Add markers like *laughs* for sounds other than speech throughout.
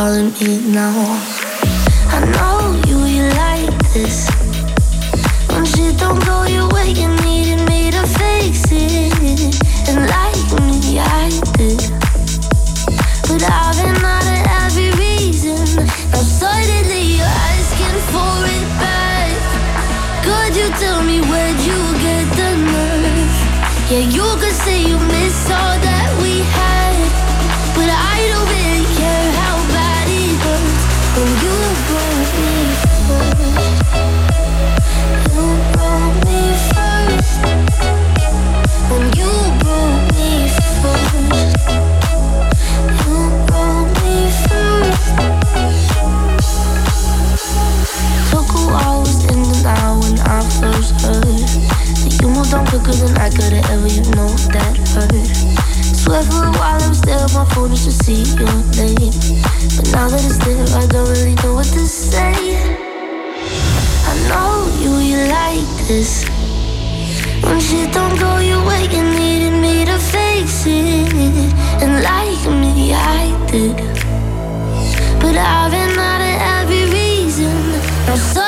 currently lose her. You moved on quicker than I could have ever, you know that hurt. Swear for a while I was there, my phone just to see your name. But now that it's there, I don't really know what to say. I know you, you like this. When shit don't go your way, you needed me to fix it. And like me, I did. But I've been out of every reason.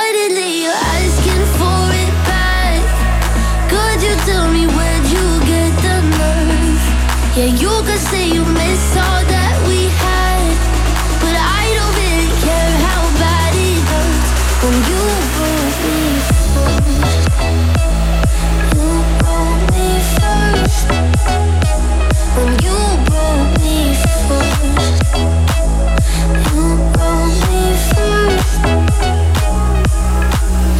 Yeah, you could say you miss all that we had, but I don't really care how bad it hurts when you broke me first. You broke me first. When you broke me first. You broke me first.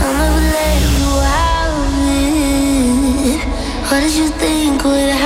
I never let you. What did you think would happen?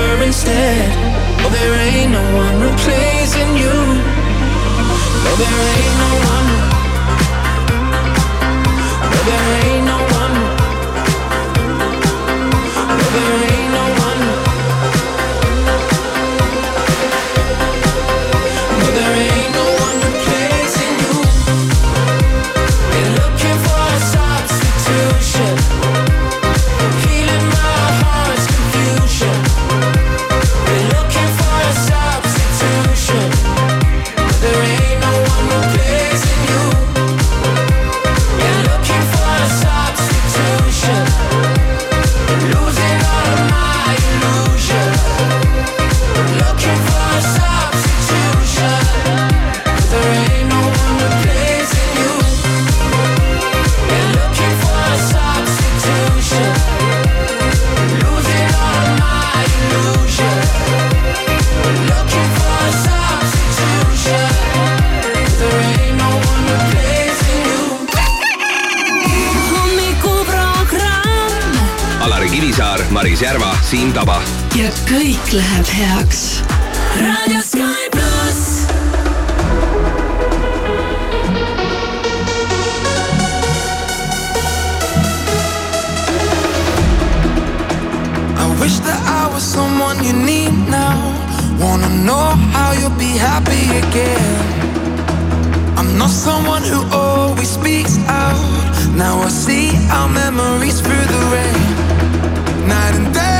her instead. Oh, there ain't no one replacing you. No, there ain't no one. Kivisaar, Maris Järva, Siim Taba. ja kõik läheb heaks. raadio Sky pluss. I wish that I was someone you need now. Wanna know how you'll be happy again. I'm not someone who always speaks out. Now I see our memories through the rain. Night and day.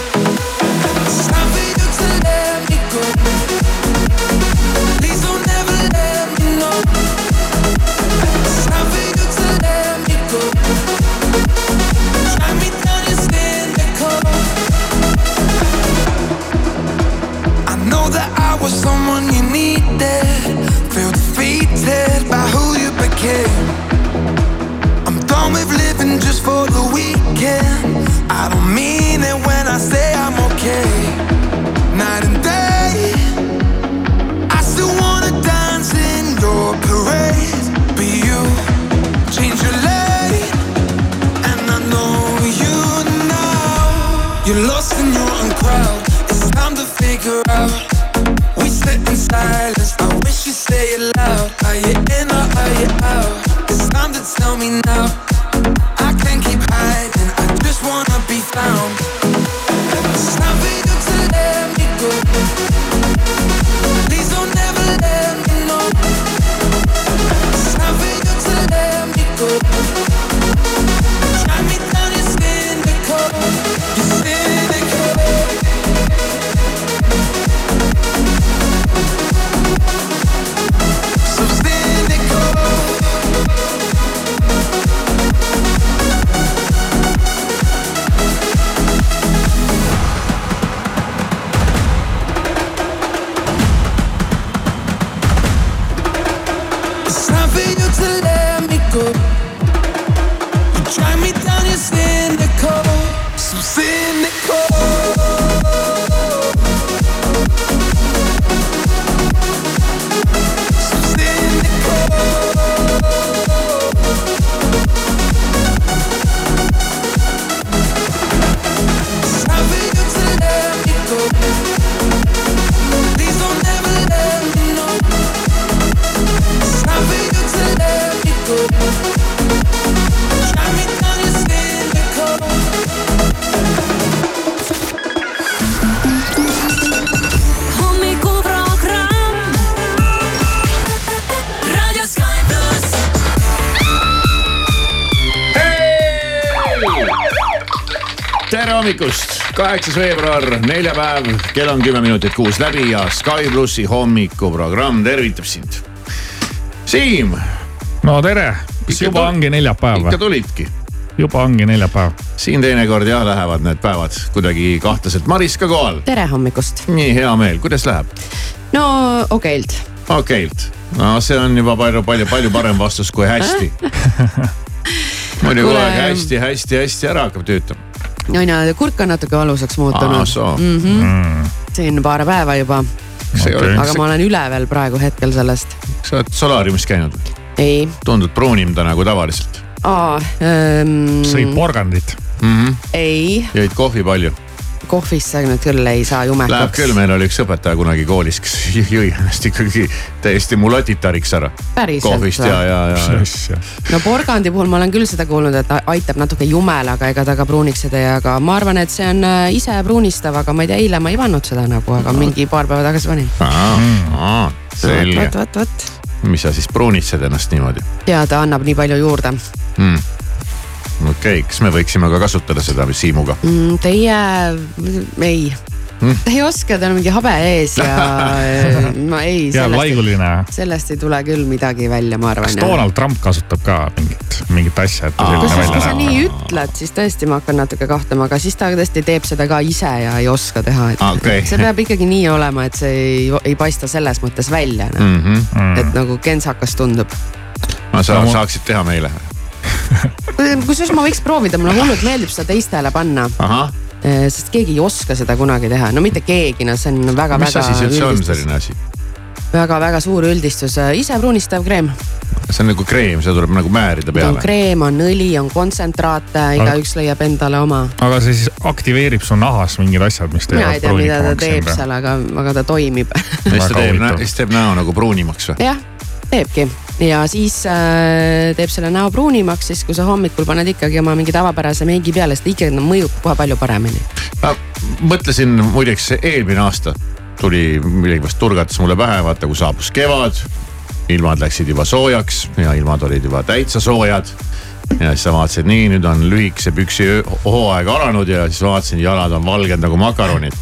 was someone you needed. Feel defeated by who you became. I'm done with living just for the weekend. I don't mean it when I say I'm okay. Night and day, silence. I wish you say it loud. Are you in or are you out? It's time to tell me now. Kaheksas veebruar, neljapäev, kell on kümme minutit kuus läbi ja Sky plussi hommikuprogramm tervitab sind. Siim, no tere, juba ongi neljapäev ikka tulidki. juba ongi neljapäev. siin teinekord jah lähevad need päevad kuidagi kahtlaselt. Maris ka kohal. tere hommikust. nii hea meel, kuidas läheb? no okeilt. okeilt, no see on juba palju, palju, palju parem vastus kui hästi. *laughs* muidu kogu aeg hästi, hästi, hästi ära hakkab töötama. On ju, kurk on natuke valusaks muutunud. soo. siin paar päeva juba, Okei. aga ma olen üleval praegu hetkel sellest. kas sa oled solaariumis käinud? ei, tundud pruunim ta nagu tavaliselt aa ähm, sõid porgandit. mm. -hmm. ei, jõid kohvi palju? Kohvisse nüüd küll ei saa Läheb jumekaks. küll, meil oli üks õpetaja kunagi koolis, kes *laughs* jõi ennast ikkagi täiesti mulatitariks ära. Kohvist ja, ja, ja, ja. no porgandi puhul ma olen küll seda kuulnud, et aitab natuke jumela, aga ega ta ka pruuniks ei tee, aga ma arvan, et see on äh, ise pruunistav, aga ma ei tea, eile ma ei pannud seda nagu, aga mingi paar päeva tagasi panin. selge vot, vot, vot. mis sa siis pruunitsed ennast niimoodi ja ta annab nii palju juurde mm.? Okei okay,, kas me võiksime ka kasutada seda Siimuga? mm,. Teie, ei, ta ei oska, tal on mingi habe ees ja *laughs* äh, ma ei, ja sellest, laiguline. sellest ei tule küll midagi välja, ma arvan kas. Donald Trump kasutab ka mingit, mingit asja, et ta selline välja kui sa näeb? nii ütled, siis tõesti ma hakkan natuke kahtlema, aga siis ta tõesti teeb seda ka ise ja ei oska teha, et Okei. see peab ikkagi nii olema, et see ei, ei paista selles mõttes välja no.. mm. -hmm. Mm. et nagu kentsakas tundub. no sa No ma- saaksid teha meile. *laughs* kusjuures ma võiks proovida, mulle hullult meeldib seda teistele panna, ahah, sest keegi ei oska seda kunagi teha, no mitte keegi, no see on mis väga-väga asi see üldse on, selline asi? väga-väga suur üldistus, ise pruunistav kreem. see on nagu kreem, seda tuleb nagu määrida on peale. kreem, on õli, on kontsentraate, igaüks leiab endale oma. aga see siis aktiveerib su nahas mingid asjad, mis mina teevad ei tea, mida ta teeb seal, aga, aga ta toimib ja siis ta teeb, siis teeb näo nagu pruunimaks või? jah, teebki ja siis äh, teeb selle näo pruunimaks, siis kui sa hommikul paned ikkagi oma mingi tavapärase meigi peale, siis ta ikkagi mõjub kohe palju paremini. ma mõtlesin muideks eelmine aasta tuli millegipärast turgatas mulle pähe, vaata kui saabus kevad. ilmad läksid juba soojaks ja ilmad olid juba täitsa soojad. Ja siis sa vaatasid, nii nüüd on lühikese püksi hooaeg alanud ja siis vaatasin, jalad on valged nagu makaronid.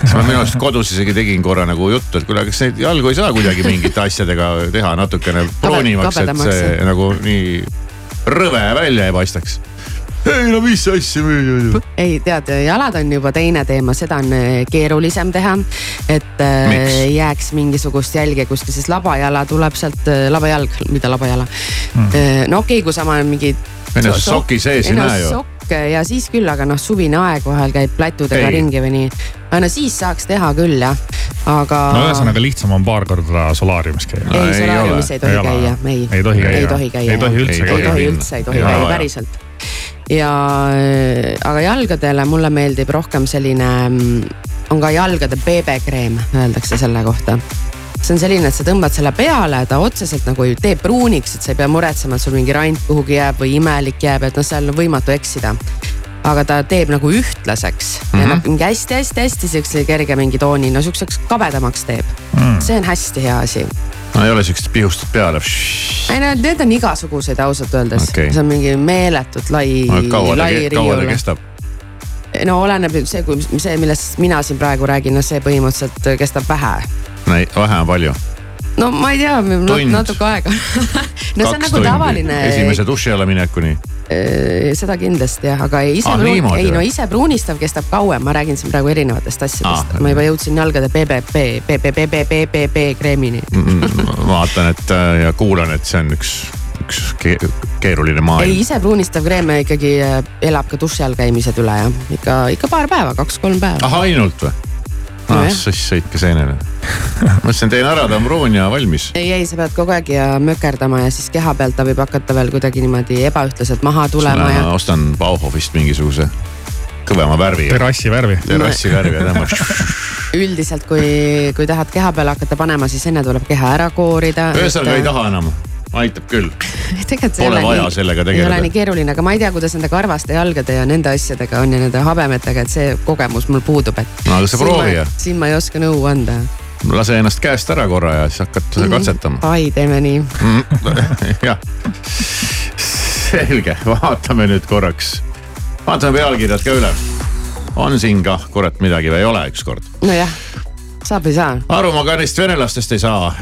siis ma minu arust kodus isegi tegin korra nagu juttu, et kuule, kas neid jalgu ei saa kuidagi mingite asjadega teha natukene pruunimaks, et see nagu nii rõve välja ei paistaks. Ei no mis asja, ei tead, jalad on juba teine teema, seda on äh, keerulisem teha. et äh, Miks? jääks mingisugust jälge kuskil, sest labajala tuleb sealt, labajalg, mitte labajala Hmm. mm.. no okei okay,, kui sa paned mingi. Ei no soki sees ei näe ju. sokk ja siis küll, aga noh, suvine aeg vahel käib plätudega Ei. ringi või nii. no siis saaks teha küll jah, aga. no ühesõnaga lihtsam on paar korda solaariumis käia. No ei, solaariumis ei tohi Ei ole. käia, ei. Ei tohi käia. ei tohi käia. Ei tohi üldse ei tohi üldse, tohi käia päriselt. ja, aga jalgadele mulle meeldib rohkem selline, on ka jalgade beebekreem, öeldakse selle kohta see on selline, et sa tõmbad selle peale, ta otseselt nagu ei tee pruuniks, et sa ei pea muretsema, et sul mingi rand kuhugi jääb või imelik jääb, et noh, seal on võimatu eksida aga ta teeb nagu ühtlaseks mm -hmm. ja noh, mingi hästi-hästi-hästi siukse kerge mingi tooni, no siukseks kabedamaks teeb mm.. see on hästi hea asi. No ei ole siukest pihustut peale. ei no need on igasuguseid ausalt öeldes okay., see on mingi meeletult lai, ta lai, kaua ta riiul. kestab? no oleneb see, kui see, millest mina siin praegu räägin, no see põhimõtteliselt kestab vähe. vähe on palju. No ma ei tea, natuke aega *laughs* no see on nagu tavaline, esimese duši alla minekuni. seda kindlasti jah, aga ei ise Ah, ei no ise pruunistav kestab kauem, ma räägin siin praegu erinevatest asjadest Ah. ma juba jõudsin jalgade BBB, BBBBBB kreemini. vaatan, et äh, ja kuulan, et see on üks, üks ke keeruline ei, maailm. ise pruunistav kreem ikkagi äh, elab ka duši all käimised üle ja ikka, ikka paar päeva, kaks-kolm päeva. ah ainult või? Ah Nojah. siis sõitke seenele. mõtlesin, teen ära, ta on pruun ja valmis. ei, ei, sa pead kogu aeg ja mökerdama ja siis keha pealt ta võib hakata veel kuidagi niimoodi ebaühtlaselt maha tulema ja ma ostan Bauhofist mingisuguse kõvema värvi. terrassi värvi. terrassi värvi ja tõmbab. üldiselt, kui, kui tahad keha peale hakata panema, siis enne tuleb keha ära koorida. ühesõnaga ei taha enam, aitab küll. *laughs* ei Pole ole vaja nii- sellega ei tegeleda. ole nii keeruline, aga ma ei tea, kuidas nende karvaste jalgade ja nende asjadega on ja nende habemetega, et see kogemus mul puudub, et. no aga sa proovi ja siin ma ei oska nõu anda. lase ennast käest ära korra ja siis hakkad Mhm. katsetama. ai, teeme nii. *laughs* jah, selge, vaatame nüüd korraks, vaatame pealkirjad ka üle. on siin kah kurat midagi või ei ole ükskord? nojah, saab või saa. aru ma ka neist venelastest ei saa.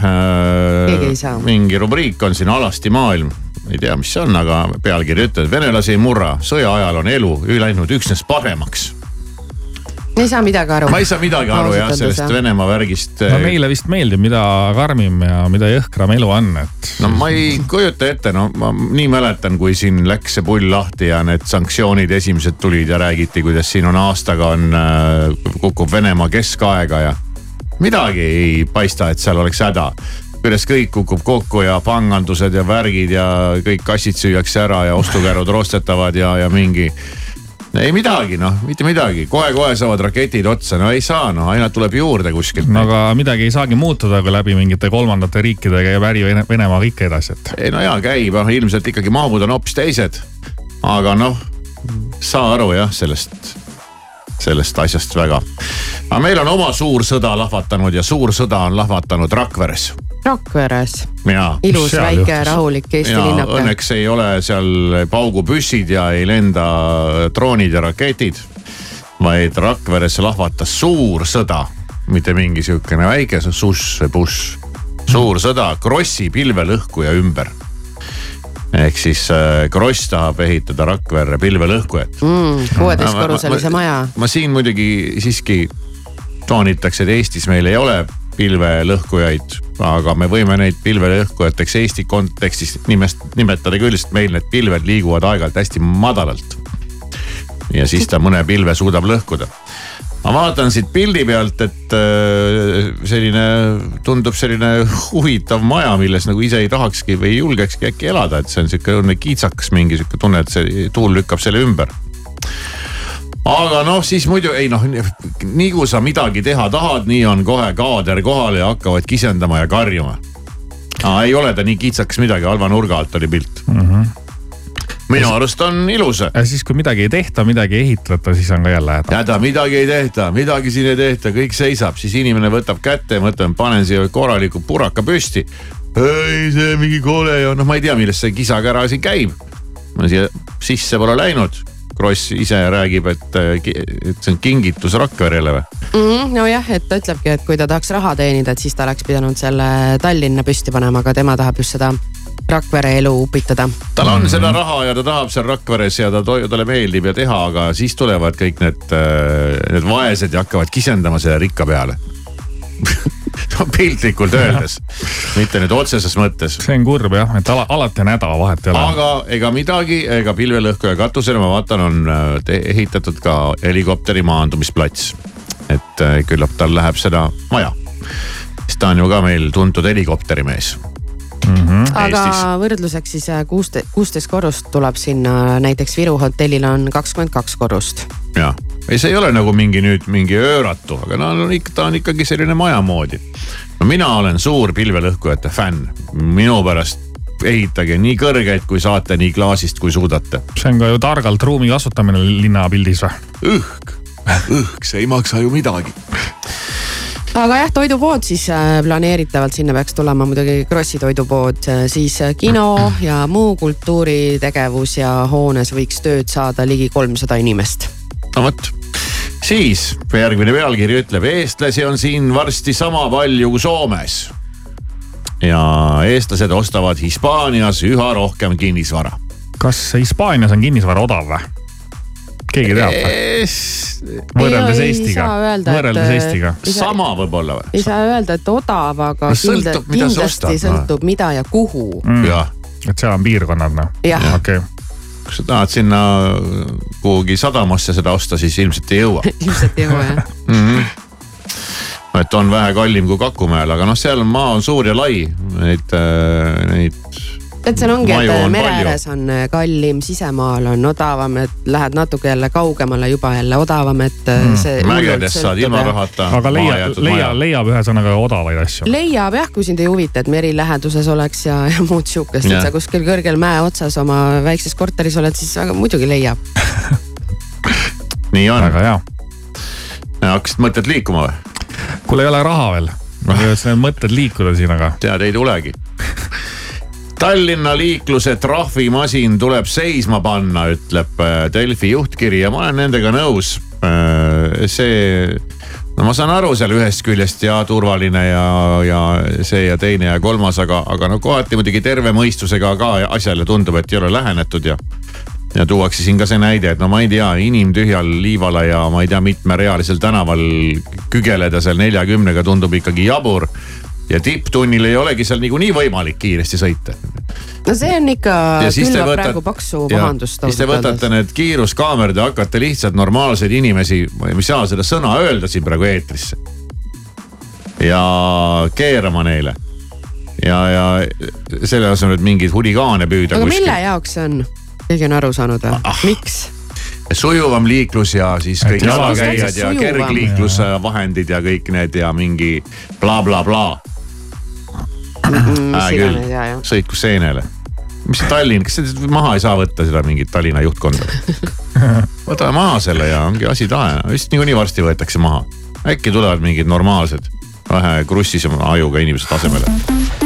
Keegi ei saa. mingi rubriik on siin Alasti maailm, ei tea, mis see on, aga pealkiri ütleb, venelasi ei murra, sõja ajal on elu läinud üksnes paremaks. ei saa midagi aru. ma ei saa midagi aru jah, sellest Venemaa värgist. no neile vist meeldib, mida karmim ja mida jõhkram elu on, et. no ma ei kujuta ette, no ma nii mäletan, kui siin läks see pull lahti ja need sanktsioonid esimesed tulid ja räägiti, kuidas siin on aastaga on, kukub Venemaa keskaega ja midagi ei paista, et seal oleks häda kuidas kõik kukub kokku ja pangandused ja värgid ja kõik kassid süüakse ära ja ostukärud roostetavad ja, ja mingi. ei midagi noh, mitte midagi kohe,, kohe-kohe saavad raketid otsa, no ei saa noh, aina tuleb juurde kuskilt no aga midagi ei saagi muutuda, kui läbi mingite kolmandate riikidega käib äri Vene- Venemaaga ikka edasi, et. ei no jaa, käib, ilmselt ikkagi mahud on hoopis teised. aga noh, saa aru jah, sellest, sellest asjast väga. aga meil on oma suur sõda lahvatanud ja suur sõda on lahvatanud Rakveres. Rakveres, ilus väike juhtus? rahulik Eesti linnake. õnneks ei ole seal paugupüssid ja ei lenda droonid ja raketid. vaid Rakveres lahvatas suur sõda, mitte mingi sihukene väike suss või buss. suur sõda Krossi pilvelõhkuja ümber. Ehk siis äh, Kross tahab ehitada Rakverre pilvelõhkujat mm,. kuueteistkorruselise maja. ma siin muidugi siiski toonitaks, et Eestis meil ei ole pilvelõhkujaid, aga me võime neid pilvelõhkujateks Eesti kontekstis nimest nimetada küll, sest meil need pilved liiguvad aeg-ajalt hästi madalalt. ja siis ta mõne pilve suudab lõhkuda. Ma vaatan siit pildi pealt, et äh, selline tundub selline huvitav maja, milles nagu ise ei tahakski või ei julgekski äkki elada, et see on sihuke õudne kiitsakas, mingi sihuke tunne, et see tuul lükkab selle ümber aga noh, siis muidu ei noh, nii kui sa midagi teha tahad, nii on kohe kaader kohal ja hakkavad kisendama ja karjuma. ei ole ta nii kitsakas midagi, halva nurga alt oli pilt mm. -hmm. Minu arust on ilus. ja siis, kui midagi ei tehta, midagi ei ehitata, siis on ka jälle häda. häda, midagi ei tehta, midagi siin ei tehta, kõik seisab, siis inimene võtab kätte ja mõtleb, panen siia korraliku puraka püsti. ei, see mingi kole ja noh, ma ei tea, millest see kisakära siin käib. ma siia sisse pole läinud. Kross ise räägib, et, et see on kingitus Rakverele või? mm,. nojah, et ta ütlebki, et kui ta tahaks raha teenida, et siis ta oleks pidanud selle Tallinna püsti panema, aga tema tahab just seda Rakvere elu upitada. tal on seda raha ja ta tahab seal Rakveres ja ta, talle meeldib ja teha, aga siis tulevad kõik need, need vaesed ja hakkavad kisendama selle rikka peale *laughs* no piltlikult öeldes, mitte nüüd otseses mõttes. see on kurb jah, et ala, alati on häda, vahet ei ole. aga ega midagi, ega pilvelõhkuja katusele ma vaatan, on äh, ehitatud ka helikopteri maandumisplats. et äh, küllap tal läheb seda vaja. sest ta on ju ka meil tuntud helikopterimees aga Eestis. võrdluseks siis äh, kuusteist, kuusteist korrust tuleb sinna, näiteks Viru hotellil on kakskümmend kaks korrust. ja, ei, see ei ole nagu mingi nüüd mingi ööratu, aga no on ikka, ta on ikkagi selline maja moodi. no mina olen suur pilvelõhkujate fänn, minu pärast ehitage nii kõrgeid, kui saate, nii klaasist, kui suudate. see on ka ju targalt ruumi kasutamine linnapildis või? õhk, õhk, see ei maksa ju midagi. Aga jah, toidupood siis äh, planeeritavalt sinna peaks tulema muidugi Krossi toidupood, siis äh, kino ja muu kultuuritegevus ja hoones võiks tööd saada ligi kolmsada inimest. no vot, siis järgmine pealkiri ütleb, eestlasi on siin varsti sama palju kui Soomes. ja eestlased ostavad Hispaanias üha rohkem kinnisvara. kas Hispaanias on kinnisvara odav või? Keegi teab või? võrreldes Eestiga võrreldes et, Eestiga. Sama võib-olla või? ei saa öelda, et odav, aga No sõltub, kindlasti ostad, noh. sõltub, mida ja kuhu. jah, et seal on piirkonnad noh. okei, kui sa tahad sinna kuhugi sadamasse seda osta, siis ilmselt ei jõua. *laughs* ilmselt ei jõua jah. *laughs* et on vähe kallim kui Kakumäel, aga noh, seal maa on suur ja lai, neid, neid et seal ongi, et on mere palju. ääres on äh, kallim, sisemaal on odavam, et lähed natuke jälle kaugemale, juba jälle odavam, et mm. see. mägedes saad ilma. rahata. aga leia, leia, leiab ühesõnaga odavaid asju. leiab jah, kui sind ei huvita, et meri läheduses oleks ja, ja muud sihukest, et sa kuskil kõrgel mäe otsas oma väikses korteris oled, siis väga muidugi leiab. *laughs* nii on, väga hea. hakkasid mõtted liikuma või? kuule, ei ole raha veel. ma püüdsin need mõtted liikuda siin, aga tead, ei tulegi. *laughs* Tallinna liikluse trahvimasin tuleb seisma panna, ütleb äh, Delfi juhtkiri ja ma olen nendega nõus. see, no ma saan aru seal ühest küljest ja turvaline ja, ja see ja teine ja kolmas, aga, aga no kohati muidugi terve mõistusega ka asjale tundub, et ei ole lähenetud ja ja tuuakse siin ka see näide, et no ma ei tea, inimtühjal Liivala ja ma ei tea, mitmerealisel tänaval kügeleda seal neljakümnega tundub ikkagi jabur. ja tipptunnil ei olegi seal niikuinii võimalik kiiresti sõita. No see on ikka külvab võtate praegu paksu pahandust. siis te võtate need kiiruskaamerad ja hakkate lihtsalt normaalseid inimesi, ma ei saa seda sõna öelda siin praegu eetrisse. ja keerama neile. ja, ja selle asemel, et mingeid huligaane püüda aga kuskil mille jaoks see on? keegi on aru saanud või Ah.? miks? sujuvam liiklus ja siis kõik jalakäijad ja kergliiklusvahendid ja kõik need ja mingi blablabla bla,. mis Hää küll sõitku seenele. mis see Tallinn, kas see maha ei saa võtta seda mingit Tallinna juhtkonda? *laughs* võtame maha selle ja ongi asi tahe, vist niikuinii varsti võetakse maha. äkki tulevad mingid normaalsed, vähe krussisema ajuga inimesed asemele.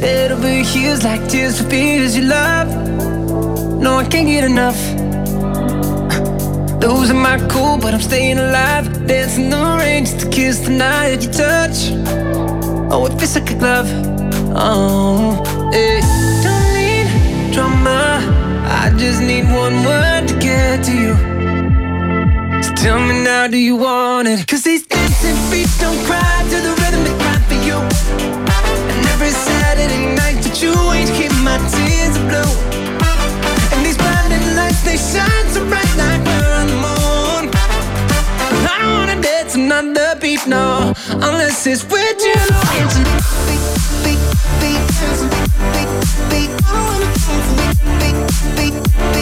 Head over heels like tears for fears you love. No, I can't get enough. Losing my cool, but I'm staying alive. Dancing the rain just to kiss the night you touch. Oh, it feels like a glove. Oh, hey. Don't need drama. I just need one word to get to you. So tell me now, do you want it? Cause these dancing feet don't cry to the rhythm they cry for you every Saturday night that you ain't keep my tears blue. And these blinding lights they shine so bright like we're on the moon. I don't wanna dance another beat, no, unless it's with you. Beat, beat, beat, beat, beat, beat, beat, beat, beat, beat, beat, beat, beat, beat, beat, beat, beat, beat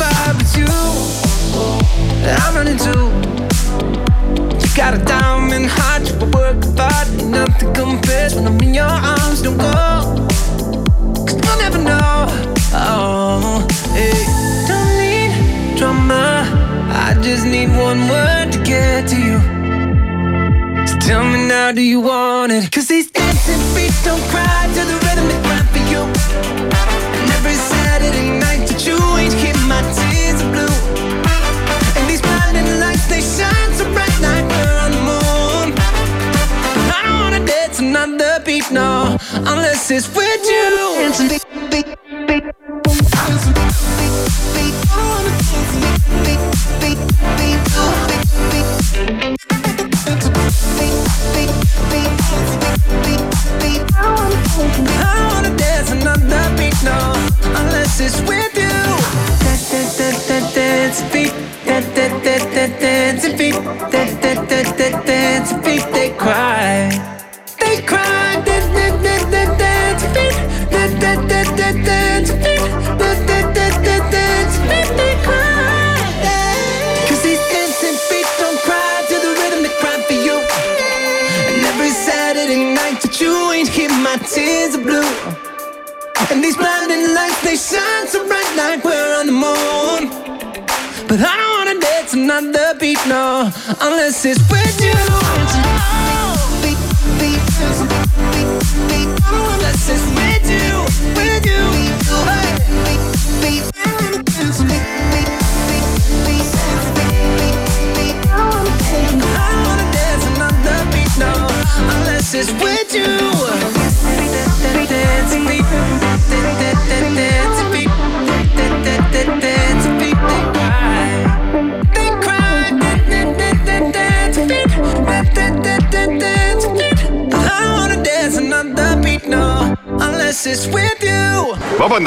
I'm with you. I'm running too. You got a diamond heart, you work hard, nothing compares when I'm in your arms. Don't go, cause you'll never know. Oh, hey. Don't need drama, I just need one word to get to you. So tell me now, do you want it? Cause these dancing feet don't cry to the rhythm they cry for you. Unless it's with you. Unless it's with you.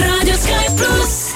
Radio Sky pluss.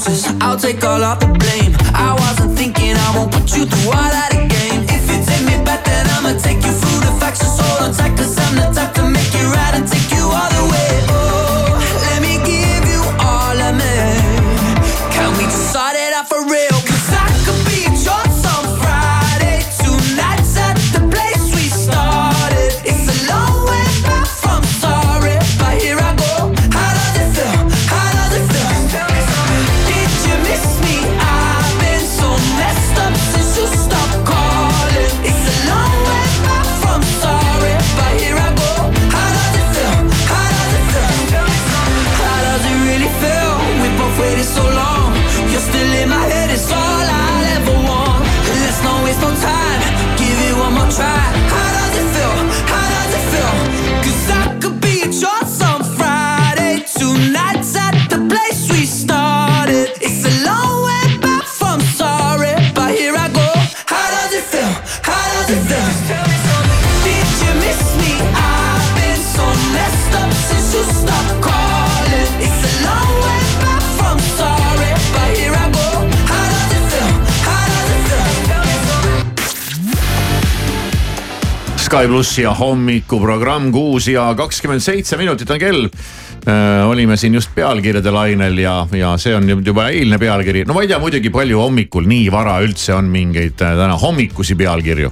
Process. I'll take all of the blame. I wasn't thinking I won't put you through Sky plussi ja hommikuprogramm kuus ja kakskümmend seitse minutit on kell äh,. olime siin just pealkirjade lainel ja, ja see on juba eilne pealkiri. no ma ei tea muidugi palju hommikul nii vara üldse on mingeid äh, täna hommikusi pealkirju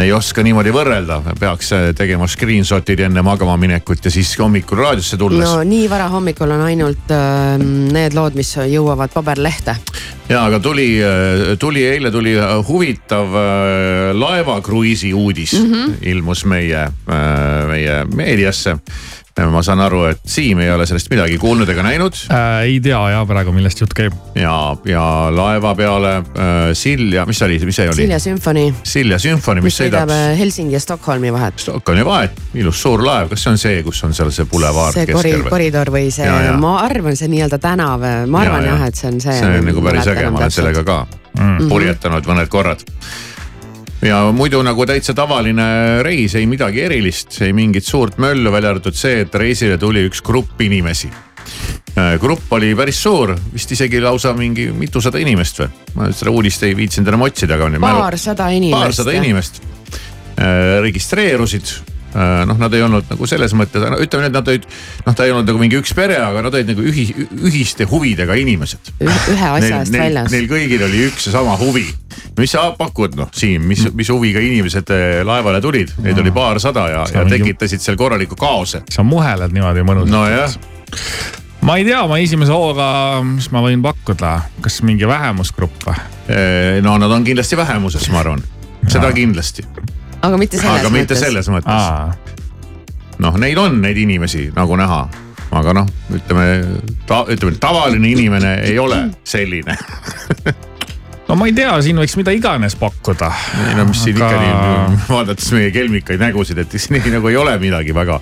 ei oska niimoodi võrrelda, peaks äh, tegema screenshot'id enne magama minekut ja siis hommikul raadiosse tulles. no nii vara hommikul on ainult äh, need lood, mis jõuavad paberlehte. Ja aga tuli, äh, tuli eile tuli äh, huvitav äh, laevakruiisi uudis mm -hmm. ilmus meie, meie meediasse ma saan aru, et Siim ei ole sellest midagi kuulnud ega näinud äh,. ei tea ja praegu, millest jutt käib. ja, ja laeva peale äh, Silja, mis see oli, mis see oli? Silja Sümfoni. Silja Sümfoni, mis sõidab. äh, Helsingi ja Stockholmi vahet. Stockholmi vahet, ilus suur laev, kas see on see, kus on seal see bulevaar see kori, koridor või see, ma arvan, see nii-öelda tänav, ma arvan ja, jah, et see on see. see on nagu päris äge, ma olen sellega ka mm. purjetanud mõned korrad ja muidu nagu täitsa tavaline reis, ei midagi erilist, ei mingit suurt möllu, välja arvatud see, et reisile tuli üks grupp inimesi äh, grupp oli päris suur, vist isegi lausa mingi mitusada inimest või. ma seda uudist ei viitsinud enam otsida, aga. paarsada inimest. paarsada inimest äh, registreerusid noh, nad ei olnud nagu selles mõttes, no ütleme, et nad olid, noh, ta ei olnud nagu mingi üks pere, aga nad olid nagu ühi, ühiste huvidega inimesed. ühe asja eest väljas. Neil kõigil oli üks ja sama huvi. mis sa pakud, noh, Siim, mis, mis huviga inimesed äh, laevale tulid, neid oli paarsada ja, ja tekitasid seal korraliku kaose. sa muheled niimoodi mõnusalt. nojah ma ei tea, ma esimese hooga, mis ma võin pakkuda, kas mingi vähemusgrupp või? Äh, no nad on kindlasti vähemuses, ma arvan, seda ja. kindlasti aga mitte selles aga mõttes. mitte selles mõttes. noh, neid on neid inimesi nagu näha, aga noh, ütleme ta,, ütleme tavaline inimene ei ole selline *laughs* no ma ei tea, siin võiks mida iganes pakkuda. ei no mis siin aga... ikka nii, vaadates meie kelmikaid nägusid, et siin nii nagu ei ole midagi väga.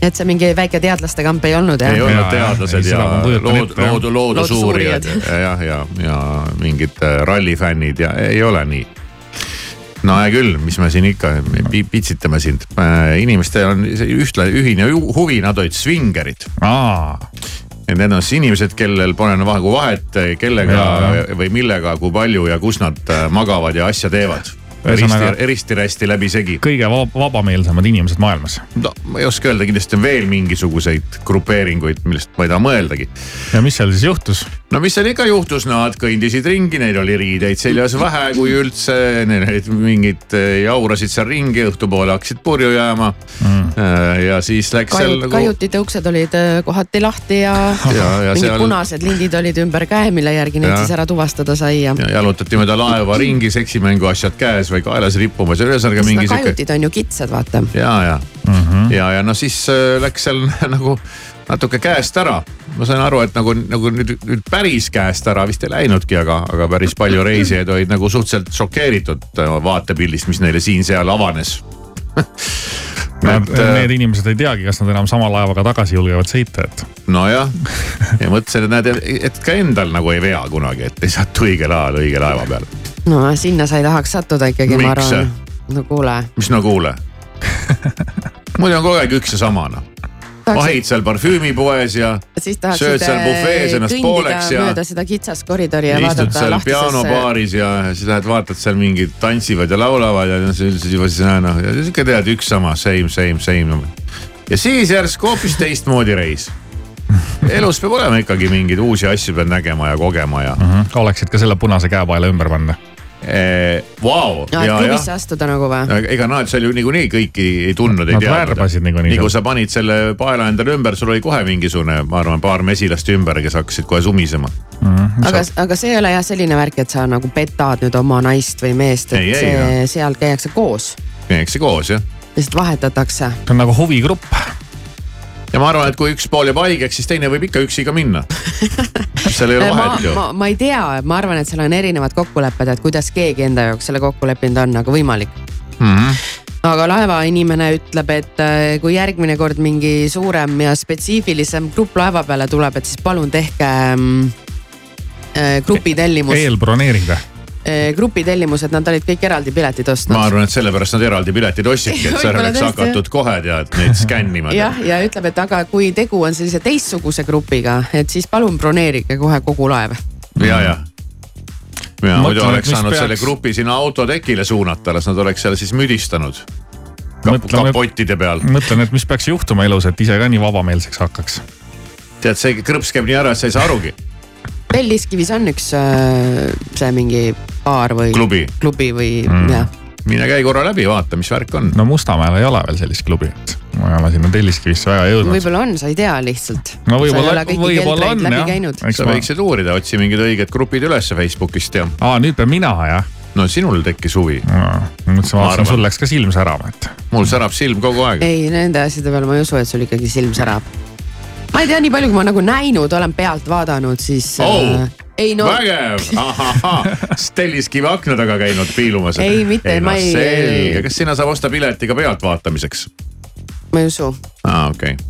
et see mingi väike teadlaste kamp ei olnud jah? ei olnud teadlased ja, ja lood, loodu, loodusuurijad ja, ja, ja, ja mingid äh, rallifännid ja ei ole nii no hea küll, mis me siin ikka pitsitame sind äh,. inimestel on ühtla-, ühine huvi, nad olid svingerid. et need on siis inimesed, kellel pole nagu vahet, kellega ja, ja. või millega, kui palju ja kus nad äh, magavad ja asja teevad risti, risti-rästi läbisegi. kõige vab vabameelsemad inimesed maailmas. no ma ei oska öelda, kindlasti on veel mingisuguseid grupeeringuid, millest ma ei taha mõeldagi. ja mis seal siis juhtus? No mis seal ikka juhtus, nad kõndisid ringi, neil oli riideid seljas vähe, kui üldse, neil olid mingid, eh, jaurasid seal ringi, õhtupoole hakkasid purju jääma mm.. Eh, ja siis läks Kajut, seal nagu. kajutite uksed olid eh, kohati lahti ja, *laughs* ja, ja mingid seal... punased lindid olid ümber käe, mille järgi neid siis ära tuvastada sai ja. ja jalutati mööda laeva ringi, seksimängu asjad käes või kaelas rippumas ja ühesõnaga mingi sihuke. kajutid on ju kitsad, vaata. ja, ja mm, -hmm. ja, ja no siis läks seal *laughs* nagu natuke käest ära. ma sain aru, et nagu, nagu nüüd, nüüd päris käest ära vist ei läinudki, aga, aga päris palju reisijaid olid nagu suhteliselt šokeeritud vaatepildist, mis neile siin-seal avanes Nad, et, äh, need inimesed ei teagi, kas nad enam sama laevaga tagasi julgevad sõita, et. nojah, ja mõtlesin, et näed, et ka endal nagu ei vea kunagi, et ei satu õigel ajal õige laeva peale no sinna sa ei tahaks sattuda ikkagi, ma arvan. no kuule. mis no kuule *laughs* muidu on kogu aeg üks ja sama noh vahid seal parfüümipoes ja sööd seal bufees ennast pooleks ja. mööda seda kitsast koridori ja istud seal pianobaaris ja siis lähed vaatad seal mingid tantsivad ja laulavad ja siis juba siis noh, sihuke tead üks sama same, same, same. ja siis järsku hoopis teistmoodi reis elus peab olema ikkagi mingeid uusi asju pead nägema ja kogema ja mm. -hmm. oleksid ka selle punase käepaela ümber panna Vau. klubisse astuda nagu või? ega nad seal ju niikuinii kõiki ei tundnud, ei teadnud. nii kui sa panid selle paela endale ümber, sul oli kohe mingisugune, ma arvan, paar mesilast ümber, kes hakkasid kohe sumisema mm. -hmm. aga, aga see ei ole jah selline värk, et sa nagu petad nüüd oma naist või meest, et ei, see, ei, seal käiakse koos. käiakse koos jah. lihtsalt vahetatakse. see on nagu huvigrupp ja ma arvan, et kui üks pool jääb haigeks, siis teine võib ikka üksi ka minna seal ei ole *laughs* vahet ju. ma ei tea, ma arvan, et seal on erinevad kokkulepped, et kuidas keegi enda jaoks selle kokku leppinud on, aga võimalik mm. -hmm aga laevainimene ütleb, et äh, kui järgmine kord mingi suurem ja spetsiifilisem grupp laeva peale tuleb, et siis palun tehke mm, äh, grupitellimus. eelbroneering või? Eh, grupitellimused, nad olid kõik eraldi piletid ostnud. ma arvan, et sellepärast nad eraldi piletid ostsidki, et seal *laughs* oleks hakatud kohe tead neid skännima. jah, ja ütleb, et aga kui tegu on sellise teistsuguse grupiga, et siis palun broneerige kohe kogu laev. ja, ja ja muidu oleks saanud peaks... selle grupi sinna autotekile suunata, las nad oleks seal siis müdistanud kap, kapottide peal. mõtlen, et mis peaks juhtuma elus, et ise ka nii vabameelseks hakkaks. tead, see krõps käib nii ära, et sa ei saa arugi. Telliskivis on üks äh, see mingi baar või klubi, klubi või Mm. jah. mine käi korra läbi, vaata, mis värk on. no Mustamäel ei ole veel sellist klubi, et ma ei ole sinna Telliskivisse väga jõudnud. võib-olla on, sa ei tea lihtsalt. no võib-olla võib-olla on läbi jah käinud.. sa võiksid uurida, otsi mingid õiged grupid üles Facebookist ja aa, nüüd pean mina jah? no sinul tekkis huvi, mõtlesin, Ma vaatasin, sul läks ka silm särama, et. mul särab silm kogu aeg. ei, nende asjade peale ma ei usu, et sul ikkagi silm särab. Ma ei tea, nii palju, kui ma nagu näinud olen, pealt vaadanud, siis Oh, äh, ei no vägev, ahahah, Telliskivi akna taga käinud piilumas. Ei, mitte, ma ei- selge, kas sinna saab osta pileti ka pealtvaatamiseks? ma ei usu, aa, okei okay.,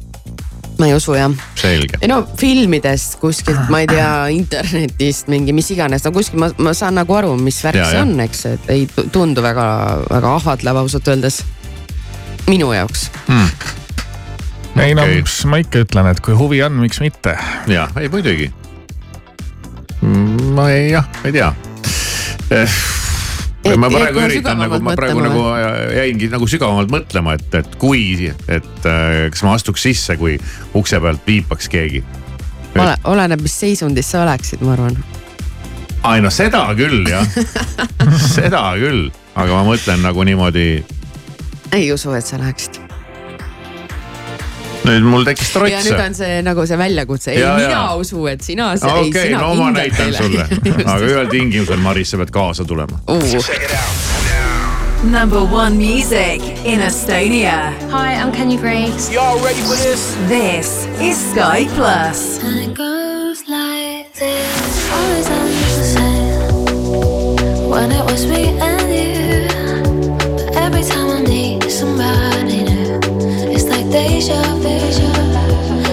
ma ei usu jah. selge. ei no filmidest kuskilt, ma ei tea, internetist mingi mis iganes, no kuskil ma, ma saan nagu aru, mis värk see on, eks, et ei tu- tundu väga, väga ahvatlev ausalt öeldes. minu jaoks. Ei no Okei. mis ma ikka ütlen, et kui huvi on, miks mitte. ja, ei muidugi. ma ei, jah, ei tea. Et- ma et praegu üritan nagu, ma praegu mõtlema nagu jäingi nagu sügavamalt mõtlema, et, et kui, et äh, kas ma astuks sisse, kui ukse pealt viipaks keegi. ole, oleneb, mis seisundis sa oleksid, ma arvan. ai no seda küll jah, *laughs* seda küll, aga ma mõtlen nagu niimoodi, ei usu, et sa läheksid. Nüüd mul tekkis ja nüüd trots. on see nagu see väljakutse, ei Ja, ja. mina usu, et sina, ei okei no ma näitan ei sulle, *laughs* aga ühel tingimusel, Maris, sa pead kaasa tulema. Number one music in Estonia. Hi, I'm Kenny Grace. Y'all ready for this? This is Sky Plus. And it goes like this Always on the same When it was me and you But every time I need somebody deja vu.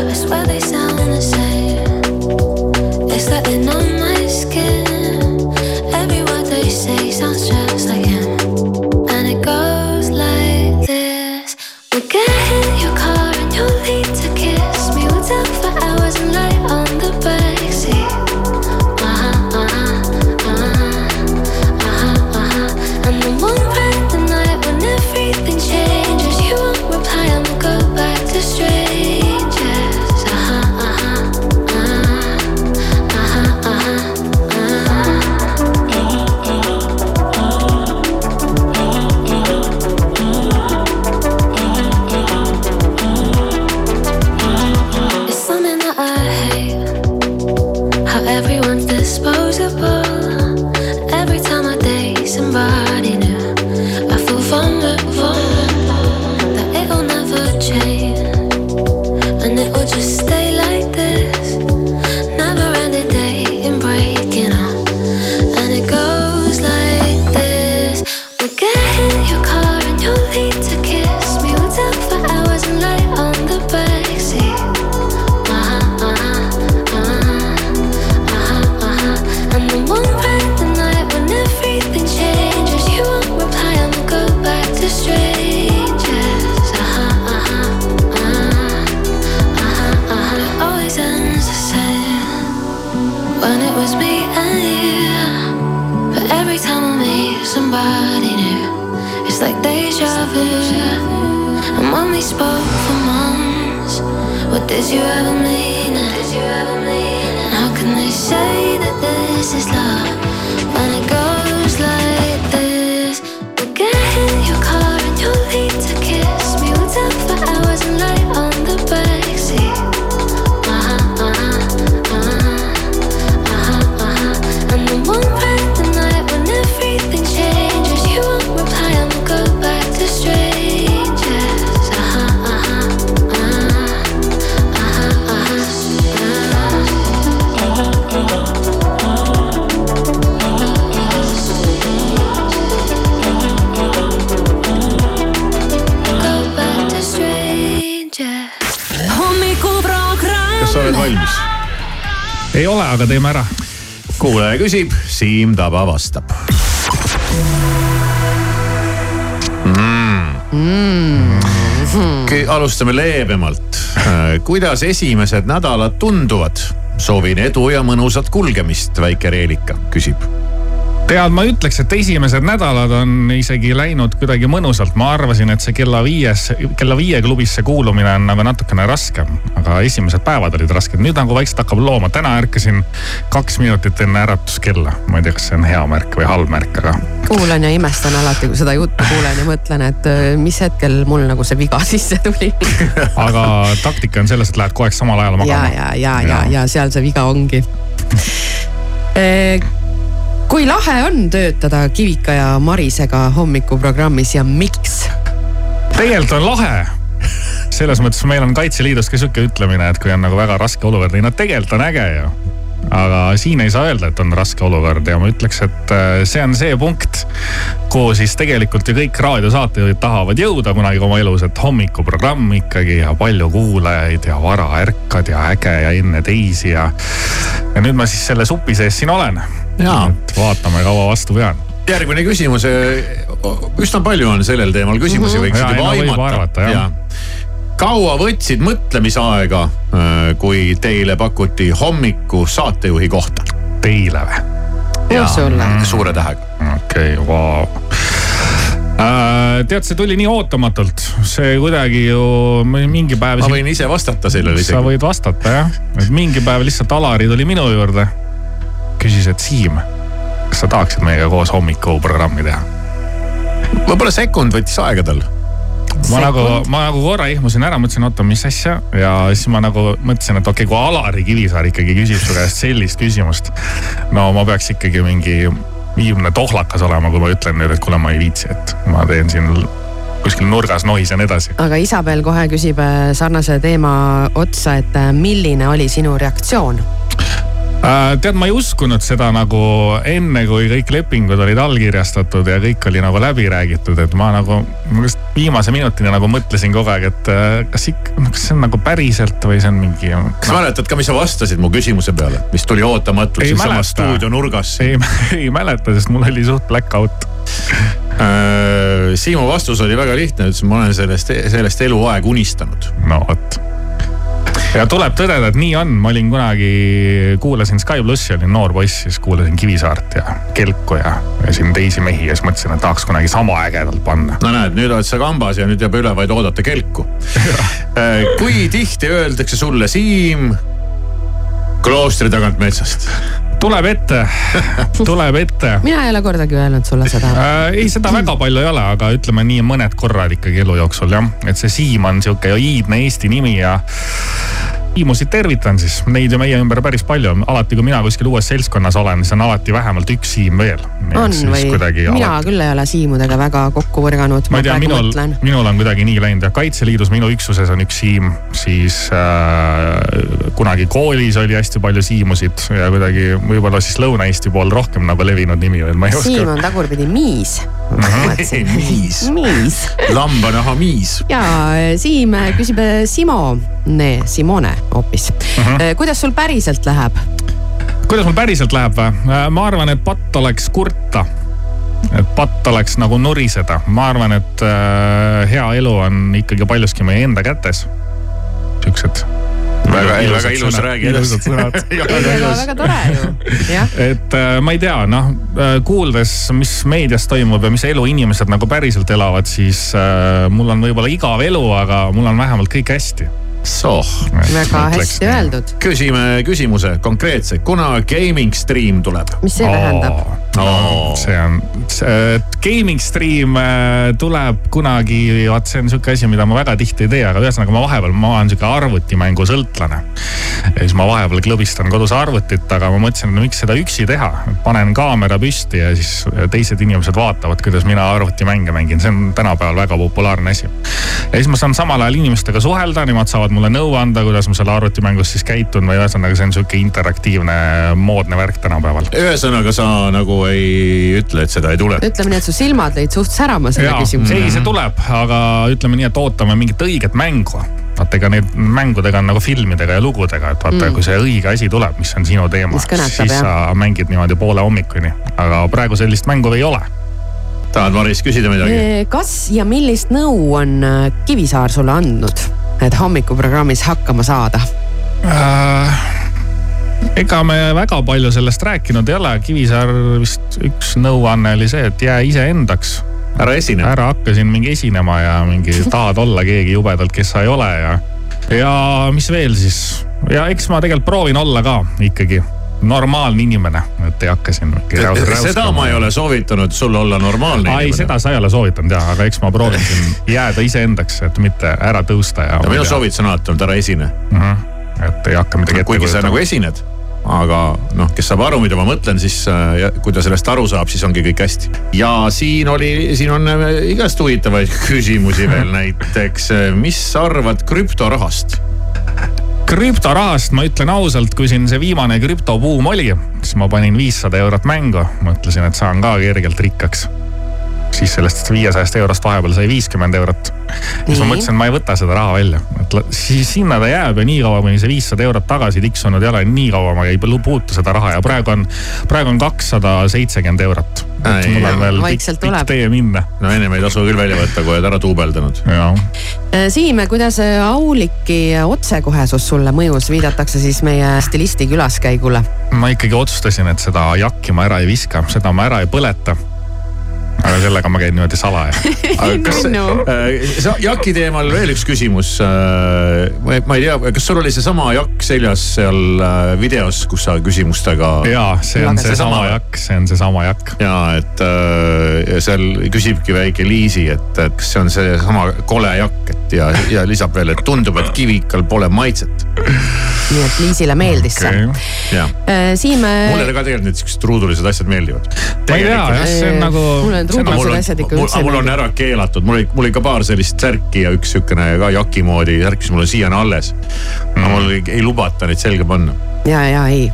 I swear they sound the same. It's like Siim Taba vastab mm.. alustame leebemalt. kuidas esimesed nädalad tunduvad? soovin edu ja mõnusat kulgemist, väike Reelika küsib. Tead, ma ütleks, et esimesed nädalad on isegi läinud kuidagi mõnusalt, ma arvasin, et see kella viies, kella viie klubisse kuulumine on nagu natukene raskem. aga esimesed päevad olid rasked, nüüd nagu vaikselt hakkab looma, täna ärkasin kaks minutit enne äratuskella. ma ei tea, kas see on hea märk või halb märk, aga. kuulan ja imestan alati, kui seda juttu kuulen ja mõtlen, et äh, mis hetkel mul nagu see viga *laughs* sisse tuli *laughs* aga taktika on selles, et lähed kogu aeg samal ajal magama. ja, ja, ja, ja, ja seal see viga ongi kui lahe on töötada Kivika ja Marisega hommikuprogrammis ja miks? tegelikult on lahe selles mõttes meil on Kaitseliidus ka sihuke ütlemine, et kui on nagu väga raske olukord, ei no tegelikult on äge ju. aga siin ei saa öelda, et on raske olukord ja ma ütleks, et äh, see on see punkt, kuhu siis tegelikult ju kõik raadiosaatejuhid tahavad jõuda kunagi oma elus, et hommikuprogramm ikkagi ja palju kuulajaid ja vara ärkad ja äge ja enne teisi ja. ja nüüd ma siis selle supi sees siin olen et vaatame, kaua vastu pean järgmine küsimus, üsna palju on sellel teemal küsimusi mm, -hmm. võiksid juba no, aimata. Ja. kaua võtsid mõtlemisaega, äh, kui teile pakuti hommiku saatejuhi kohta? Teile või? Mm. suure tähega. okei okay,, vau äh, tead, see tuli nii ootamatult, see kuidagi ju mingi päev. ma võin ise vastata sellele isegi. sa võid vastata jah, et mingi päev lihtsalt Alari tuli minu juurde küsis, et Siim, kas sa tahaksid meiega koos hommikuprogrammi teha? võib-olla sekund võttis aega tal ma nagu, ma nagu korra ihmusin ära, mõtlesin, oota, mis asja ja siis ma nagu mõtlesin, et okei okay,, kui Alari Kivisaar ikkagi küsib su käest sellist küsimust. no ma peaks ikkagi mingi viimne tohlakas olema, kui ma ütlen nüüd, et kuule, ma ei viitsi, et ma teen siin kuskil nurgas nohisen edasi. aga Isabel kohe küsib äh, sarnase teema otsa, et äh, milline oli sinu reaktsioon tead, ma ei uskunud seda nagu enne, kui kõik lepingud olid allkirjastatud ja kõik oli nagu läbi räägitud, et ma nagu, ma just viimase minutini nagu mõtlesin kogu aeg, et äh, kas ikka, kas see on nagu päriselt või see on mingi. kas no. mäletad ka, mis sa vastasid mu küsimuse peale, mis tuli ootamatult siinsamas stuudio nurgas? ei, *laughs* ei mäleta, sest mul oli suht black out äh, Siimu vastus oli väga lihtne, ütles, ma olen sellest, sellest eluaeg unistanud. no vot ja tuleb tõdeda, et nii on, ma olin kunagi, kuulasin Sky plussi, olin noor poiss, siis kuulasin Kivisaart ja Kelku ja, ja siin teisi mehi ja siis mõtlesin, et tahaks kunagi sama ägedalt panna. no näed, nüüd oled sa kambas ja nüüd jääb üle vaid oodata Kelku. *laughs* Äh, kui tihti öeldakse sulle, Siim, kloostri tagant metsast tuleb ette, *laughs* tuleb ette. mina ei ole kordagi öelnud sulle seda äh,. ei, seda väga palju ei ole, aga ütleme nii mõned korrad ikkagi elu jooksul jah, et see Siim on sihuke iidne eesti nimi ja Siimusid tervitan siis, neid ju meie ümber päris palju on, alati kui mina kuskil uues seltskonnas olen, siis on alati vähemalt üks Siim veel. on või? mina alati... küll ei ole Siimudega väga kokku põrganud. ma ei tea, minul, minul on kuidagi nii läinud ja Kaitseliidus minu üksuses on üks Siim, siis äh, kunagi koolis oli hästi palju Siimusid ja kuidagi võib-olla siis Lõuna-Eesti pool rohkem nagu levinud nimi veel, ma ei oska. Siim on tagurpidi Miis miis. *laughs* miis. lambanaha miis. ja Siim küsib Simone, Simone hoopis uh. -huh. kuidas sul päriselt läheb? kuidas mul päriselt läheb või? ma arvan, et patt oleks kurta et patt oleks nagu nuriseda, ma arvan, et äh, hea elu on ikkagi paljuski meie enda kätes. Siuksed väga, väga ilus, räägi edasi. *laughs* väga, väga tore ju, jah. et äh, ma ei tea, noh äh, kuuldes, mis meedias toimub ja mis elu inimesed nagu päriselt elavad, siis äh, mul on võib-olla igav elu, aga mul on vähemalt kõik hästi soh. väga hästi öeldud. küsime küsimuse konkreetse, kuna gaming stream tuleb? mis see oh, tähendab oh.? see on, gaming stream äh, tuleb kunagi, vaat see on sihuke asi, mida ma väga tihti ei tee, aga ühesõnaga ma vahepeal, ma olen sihuke arvutimängu sõltlane. ja siis ma vahepeal klõbistan kodus arvutit, aga ma mõtlesin, et no miks seda üksi teha. panen kaamera püsti ja siis teised inimesed vaatavad, kuidas mina arvutimänge mängin, see on tänapäeval väga populaarne asi. ja siis ma saan samal ajal inimestega suhelda, nemad saavad mulle nõu anda, kuidas ma seal arvutimängus siis käitun või ühesõnaga, see on sihuke interaktiivne moodne värk tänapäeval. ühesõnaga, sa nagu ei ütle, et seda ei tule? ütleme nii, et su silmad lõid suht särama selle küsimusega. ei, see tuleb, aga ütleme nii, et ootame mingit õiget mängu vaata, ega neid mängudega on nagu filmidega ja lugudega, et vaata mm., kui see õige asi tuleb, mis on sinu teema, siis jah. sa mängid niimoodi poole hommikuni. aga praegu sellist mängu ei ole tahad, Maris, küsida midagi? kas ja millist nõu on äh, Kivisaar sulle andnud? et hommikuprogrammis hakkama saada äh,? Ega me väga palju sellest rääkinud ei ole, Kivisaar vist üks nõuanne oli see, et jää iseendaks. ära esine. ära hakka siin mingi esinema ja mingi *laughs* tahad olla keegi jubedalt, kes sa ei ole ja, ja mis veel siis ja eks ma tegelikult proovin olla ka ikkagi normaalne inimene, et ei hakka siin. seda ma ei ole soovitanud sul olla normaalne inimene. ei, seda sa ei ole soovitanud jah, aga eks ma proovin siin *laughs* jääda iseendaks, et mitte ära tõusta ja. ja minu soovitus on alati olnud ära esine mm. -hmm. Et ei hakka midagi ette kuigi sa nagu esined aga noh, kes saab aru, mida ma mõtlen, siis äh, kui ta sellest aru saab, siis ongi kõik hästi. ja siin oli, siin on äh, igast huvitavaid *laughs* küsimusi veel *laughs* näiteks, äh, mis sa arvad krüptorahast? krüptorahast ma ütlen ausalt, kui siin see viimane krüptobuum oli, siis ma panin viissada eurot mängu, mõtlesin, et saan ka kergelt rikkaks siis sellest viiesajast eurost vahepeal sai viiskümmend eurot. siis ma mõtlesin, et ma ei võta seda raha välja, et siis sinna ta jääb ja niikaua, kuni see viissada eurot tagasi tiksunud ei ole, nii kaua ma ei puutu seda raha ja praegu on, praegu on kakssada seitsekümmend eurot. mul on veel pikk, pikk tee minna. no ennem ei tasu küll välja võtta, kui oled ära duubeldanud. Äh, Siim, kuidas Auliki otsekohesus sulle mõjus, viidatakse siis meie stilisti külaskäigule? ma ikkagi otsustasin, et seda jakki ma ära ei viska, seda ma ära ei põleta aga sellega ma käin niimoodi salaja. *laughs* kas no. äh, jaki teemal veel üks küsimus äh,. ma ei tea, kas sul oli seesama jakk seljas seal äh, videos, kus sa küsimustega. ja, see on seesama see jakk, see on seesama jakk. ja et äh, seal küsibki väike Liisi, et, et kas see on seesama kole jakk, et ja, ja lisab veel, et tundub, et kivikal pole maitset. nii et Liisile meeldis okay. see. Äh, Siim. mulle ka tegelikult need siuksed truudulised asjad meeldivad. ma ei tea, jah, see on nagu. mulle need ruudulised asjad ikka üldse. mul on ära keelatud, mul oli, mul oli ka paar sellist särki ja üks sihukene ka jaki moodi särk, mis mul on siiani alles. Mm.. aga mul ei, ei lubata neid selga panna. ja, ja ei.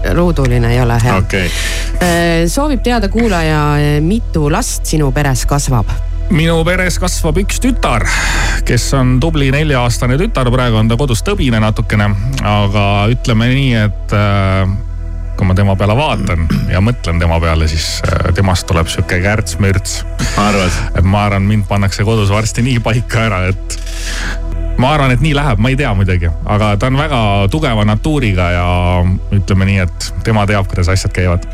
Ruuduline ei ole hea. Okay.. Äh, soovib teada kuulaja, mitu last sinu peres kasvab? minu peres kasvab üks tütar, kes on tubli nelja-aastane tütar, praegu on ta kodus tõbine natukene, aga ütleme nii, et äh, kui ma tema peale vaatan ja mõtlen tema peale, siis äh, temast tuleb sihuke kärts-mürts. arvad? et ma arvan, mind pannakse kodus varsti nii paika ära, et ma arvan, et nii läheb, ma ei tea muidugi, aga ta on väga tugeva natuuriga ja ütleme nii, et tema teab, kuidas asjad käivad.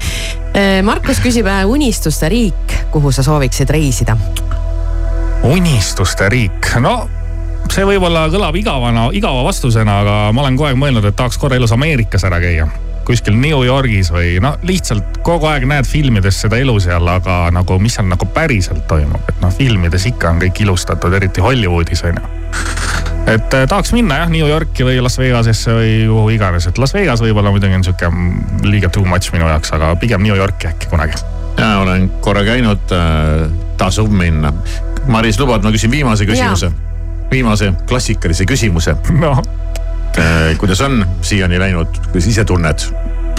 Äh, Markus küsib äh, unistuste riik, kuhu sa sooviksid reisida? unistuste riik, no see võib-olla kõlab igavana, igava vastusena, aga ma olen kogu aeg mõelnud, et tahaks korra elus Ameerikas ära käia kuskil New Yorgis või noh, lihtsalt kogu aeg näed filmides seda elu seal, aga nagu, mis seal nagu päriselt toimub, et noh, filmides ikka on kõik ilustatud, eriti Hollywoodis on ju et eh, tahaks minna jah, New Yorki või Las Vegasesse või kuhu iganes, et Las Vegas võib-olla muidugi on sihuke liiga too much minu jaoks, aga pigem New Yorki äkki kunagi. ja olen korra käinud äh,, tasub minna. Maris, lubad, ma küsin viimase küsimuse? viimase klassikalise küsimuse. *laughs* noh Äh, kuidas on siiani läinud, kuidas ise tunned?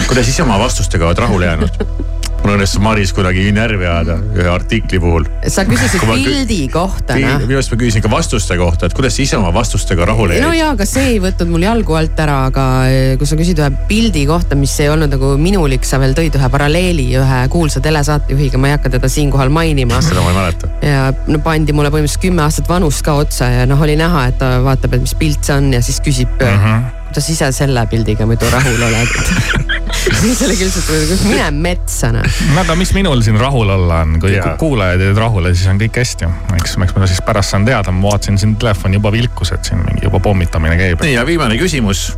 kuidas ise oma vastustega oled rahule jäänud? Mul õnnestus Maris kuidagi närvi ajada ühe artikli puhul. sa küsisid pildi kü kohta. minu arust ma küsisin ka vastuste kohta, et kuidas sa ise oma vastustega rahule jäid? no jaa, aga see ei võtnud mul jalgu alt ära, aga eh, kui sa küsid ühe pildi kohta, mis ei olnud nagu minulik, sa veel tõid ühe paralleeli ühe kuulsa telesaatejuhiga, ma ei hakka teda siinkohal mainima. *laughs* seda ma ei mäleta. ja no pandi mulle põhimõtteliselt kümme aastat vanust ka otsa ja noh, oli näha, et ta vaatab, et mis pilt see on ja siis küsib mm. -hmm kuidas ise selle pildiga muidu rahul oled *laughs* siis oli küll nagu, mine metsa noh. no aga mis minul siin rahul olla on, kui yeah. kuulajad jäid rahule, siis on kõik hästi. eks, eks ma siis pärast saan teada, ma vaatasin siin telefon juba vilkus, et siin mingi juba pommitamine käib. nii ja viimane küsimus.